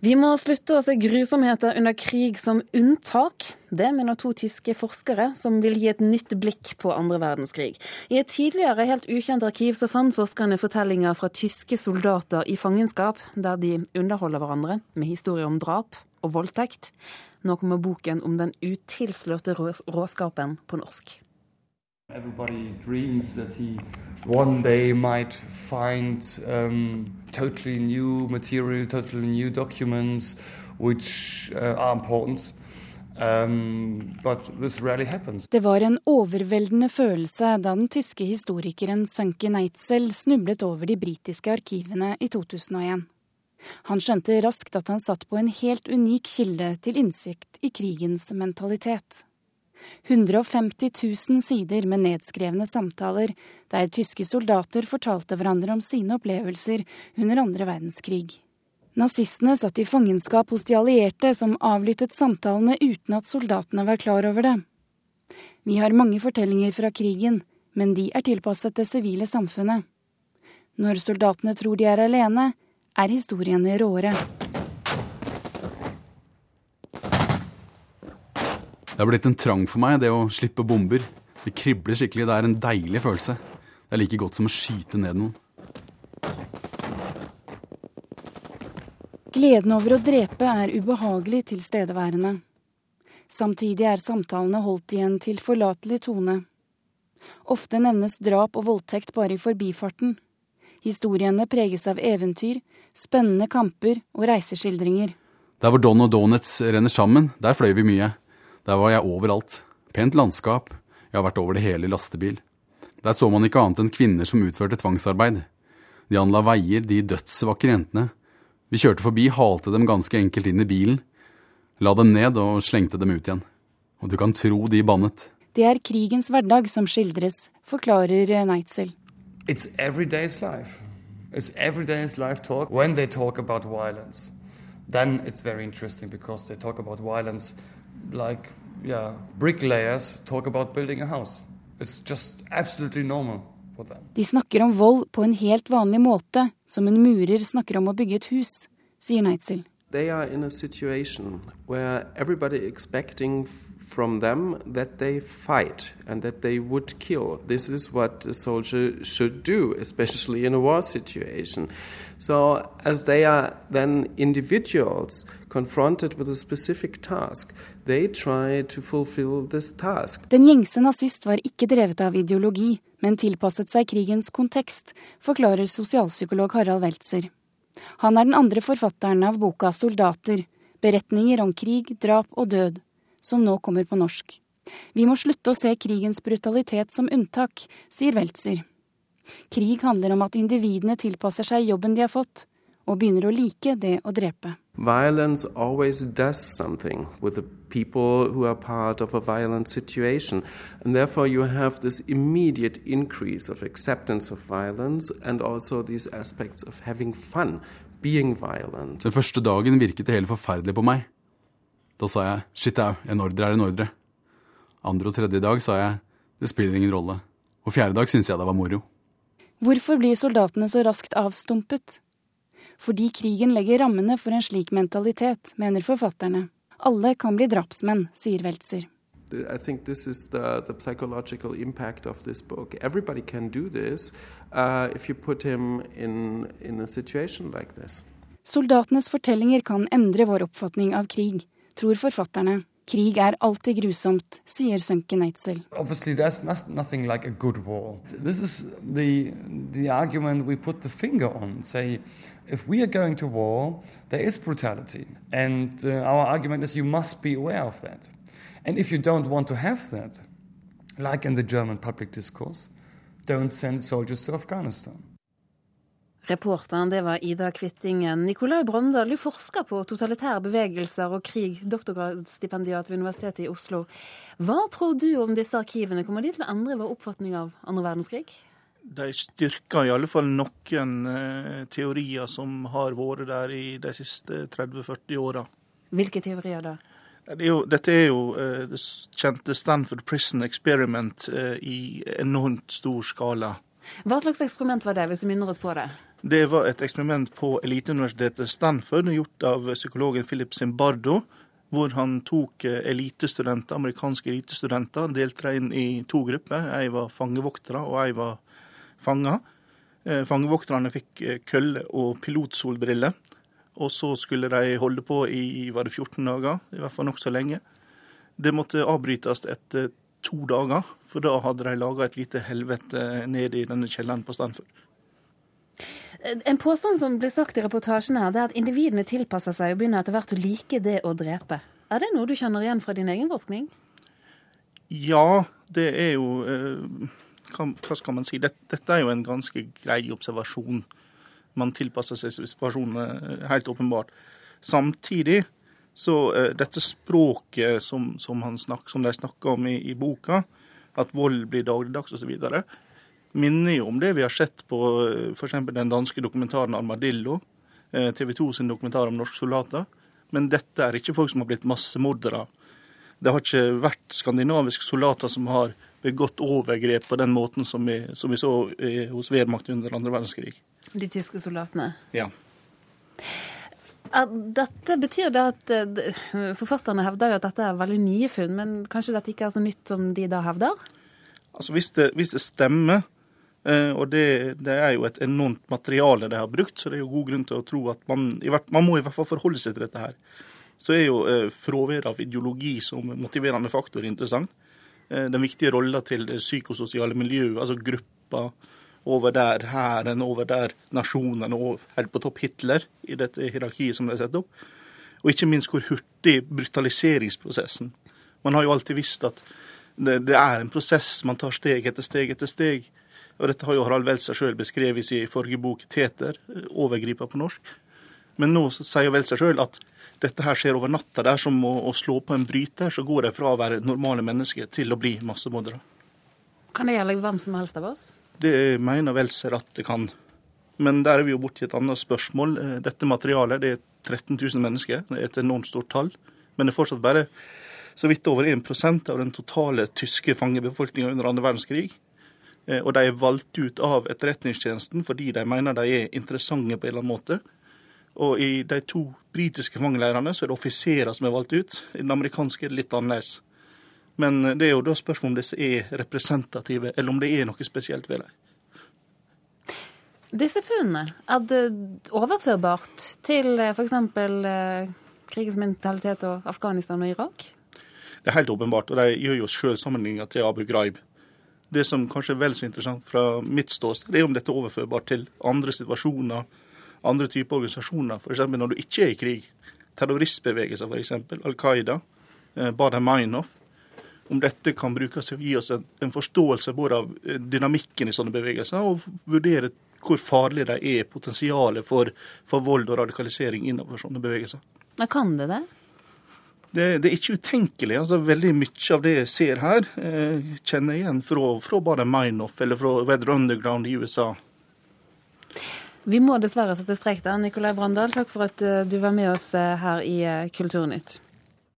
Vi må slutte å se grusomheter under krig som unntak. Det mener to tyske forskere som vil gi et nytt blikk på andre verdenskrig. I et tidligere helt ukjent arkiv så fant forskerne fortellinger fra tyske soldater i fangenskap, der de underholder hverandre med historier om drap og voldtekt. Nå kommer boken om den utilslørte råskapen på norsk. Everybody dreams that he one day might find um, totally new material, totally new documents, which uh, are important. Um, det var en overveldende følelse da den tyske historikeren Sønke Neitzel snublet over de britiske arkivene i 2001. Han skjønte raskt at han satt på en helt unik kilde til innsikt i krigens mentalitet. 150 000 sider med nedskrevne samtaler der tyske soldater fortalte hverandre om sine opplevelser under andre verdenskrig. Nazistene satt i fangenskap hos de allierte, som avlyttet samtalene uten at soldatene var klar over det. Vi har mange fortellinger fra krigen, men de er tilpasset det sivile samfunnet. Når soldatene tror de er alene, er historiene råere. Det har blitt en trang for meg, det å slippe bomber. Det kribler skikkelig. Det er en deilig følelse. Det er like godt som å skyte ned noen. Gleden over å drepe er ubehagelig tilstedeværende. Samtidig er samtalene holdt i en tilforlatelig tone. Ofte nevnes drap og voldtekt bare i forbifarten. Historiene preges av eventyr, spennende kamper og reiseskildringer. Der hvor Don og Donuts renner sammen, der fløy vi mye. Der var jeg overalt. Pent landskap. Jeg har vært over det hele i lastebil. Der så man ikke annet enn kvinner som utførte tvangsarbeid. De anla veier, de dødsvakre jentene. Vi kjørte forbi, halte dem ganske enkelt inn i bilen, la dem ned og slengte dem ut igjen. Og du kan tro de bannet. Det er krigens hverdag som skildres, forklarer Neitzel. It's everyday's life. It's everyday's life talk. When they talk about violence, then it's very interesting because they talk about violence like yeah, bricklayers talk about building a house. It's just absolutely normal for them. De snakker om vold på en helt vanlig måte, som en murer snakker om å bygge et hus, sier Neitzel. They are in a situation where everybody expecting from them that they fight and that they would kill. This is what a soldier should do, especially in a war situation. So, as they are then individuals confronted with a specific task, Den gjengse nazist var ikke drevet av ideologi, men tilpasset seg krigens kontekst, forklarer sosialpsykolog Harald Weltzer. Han er den andre forfatteren av boka Soldater, beretninger om krig, drap og død, som nå kommer på norsk. Vi må slutte å se krigens brutalitet som unntak, sier Weltzer. Krig handler om at individene tilpasser seg jobben de har fått, og begynner å like det å drepe. Violence always does something with the people who are part of a violent situation. And therefore, you have this immediate increase of acceptance of violence and also these aspects of having fun, being violent. Den første dagen virket det hele forferdelig på meg. Da sa jeg shit au, en ordre er en ordre. Andre og tredje dag sa jeg det spiller ingen rolle. Og fjerde dag syntes jeg det var moro. Hvorfor blir soldatene så raskt avstumpet? Fordi krigen legger rammene for en slik mentalitet, mener forfatterne. Alle kan bli drapsmenn, sier Weltzer. I think this is the, the psychological impact of this book. Everybody can do this uh, if you put him in, in a situation like this. Soldatenes fortellinger kan endre vår oppfatning av krig, tror forfatterne. Krig er alltid grusomt, sier Sønke Neitzel. Obviously, there's nothing like the, the argument we put the finger on. Say, if we are going to war, there is brutality. And uh, our argument is you must be aware of that. And if you don't want to have that, like in the German public discourse, don't send soldiers to Afghanistan. Reporteren det var Ida Kvittingen. Nikolai Brandal, du forsker på totalitære bevegelser og krig, doktorgradsstipendiat ved Universitetet i Oslo. Hva tror du om disse arkivene? Kommer de til å endre vår oppfatning av andre verdenskrig? de styrker i alle fall noen eh, teorier som har vært der i de siste 30-40 åra. Hvilke teorier da? Det er jo, dette er jo eh, det kjente Stanford Prison Experiment eh, i enormt stor skala. Hva slags eksperiment var det, hvis du minner oss på det? Det var et eksperiment på eliteuniversitetet Stanford gjort av psykologen Philip Zimbardo. Hvor han tok eh, elitestudenter, amerikanske elitestudenter, delte dem inn i to grupper. Ei var fangevoktere, og ei var fanger. Eh, fangevokterne fikk eh, kølle og pilotsolbriller. Og så skulle de holde på i var det 14 dager, i hvert fall nokså lenge. Det måtte avbrytes etter to dager, for da hadde de laga et lite helvete nede i denne kjelleren på Stanford. En påstand som blir sagt i reportasjen her, det er at individene tilpasser seg og begynner etter hvert å like det å drepe. Er det noe du kjenner igjen fra din egen forskning? Ja, det er jo eh, Hva skal man si? Dette er jo en ganske grei observasjon. Man tilpasser seg situasjonene, eh, helt åpenbart. Samtidig så uh, dette språket som, som, snak, som de snakker om i, i, boka, at vold blir dagligdags osv., minner jo om det vi har sett på uh, f.eks. den danske dokumentaren 'Armadillo', uh, TV 2 sin dokumentar om norske soldater. Men dette er ikke folk som har blitt massemordere. Det har ikke vært skandinaviske soldater som har begått overgrep på den måten som vi, som vi så hos Wehrmacht under andre verdenskrig. De tyske soldatene? Ja. Dette betyr det at eh, Forfatterne hevder jo at dette er veldig nye funn, men kanskje dette ikke er så nytt som de da hevder? Altså Hvis det, hvis det stemmer, eh, og det, det, er jo et enormt materiale de har brukt, så det er jo god grunn til å tro at man, man må i hvert fall forholde seg til dette her. Så er jo fravær av ideologi som motiverende faktor interessant. Den viktige rolla til det psykososiale miljøet, altså gruppa over der hæren, over der nasjonen og helt på topp Hitler i dette hierarkiet som de setter opp. Og ikke minst hvor hurtig brutaliseringsprosessen. Man har jo alltid visst at det, det er en prosess, man tar steg etter steg etter steg. Og dette har jo Harald Welser sjøl beskrevet i sin forrige bok 'Teter', overgriper på norsk. Men nå sier Welser sjøl at dette her skjer over natta. Det er som å, å slå på en bryter, så går de fra å være normale mennesker til å bli massemordere. Kan det gjelde hvem som helst av oss? Det mener Welser at det kan. Men der er vi jo borti et annet spørsmål. Eh, dette materialet det er 13 000 mennesker. Det er et enormt stort tall. Men det er fortsatt bare så vidt over 1% av den totale tyske fangebefolkninga under andre verdenskrig. Eh, og de er valgt ut av Etterretningstjenesten fordi de mener de er interessante på en eller annen måte. Og i de to britiske fangeleirene så er det offiserer som er valgt ut. I den amerikanske er det litt annerledes. Men det er jo da spørsmål om disse er representative, eller om det er noe spesielt ved dem. Disse funnene, er det overførbart til eh, f.eks. Eh, krigens mentalitet og Afghanistan og Irak? Det er helt åpenbart, og de gjør jo sjøl sammenligninger til Abu Ghraib. Det som kanskje er vel så interessant fra mitt ståsted, er om dette er overførbart til andre situasjoner, andre typer organisasjoner. F.eks. når du ikke er i krig. Terroristbevegelser, f.eks. Al Qaida, eh, Bader Meinhof om dette kan brukes til å gi oss en, forståelse både av eh, dynamikken i sånne bevegelser, og vurdere hvor farlig de er, potensialet for, for vold og radikalisering innenfor sånne bevegelser. Men kan det det? Det, det, er ikke utenkelig. altså Veldig mye av det jeg ser her, eh, kjenner jeg igjen fra, fra bare Minoff eller fra Weather Underground i USA. Vi må dessverre sette strek der. Nikolai Brandal, takk for at eh, du var med oss eh, her i Kulturnytt.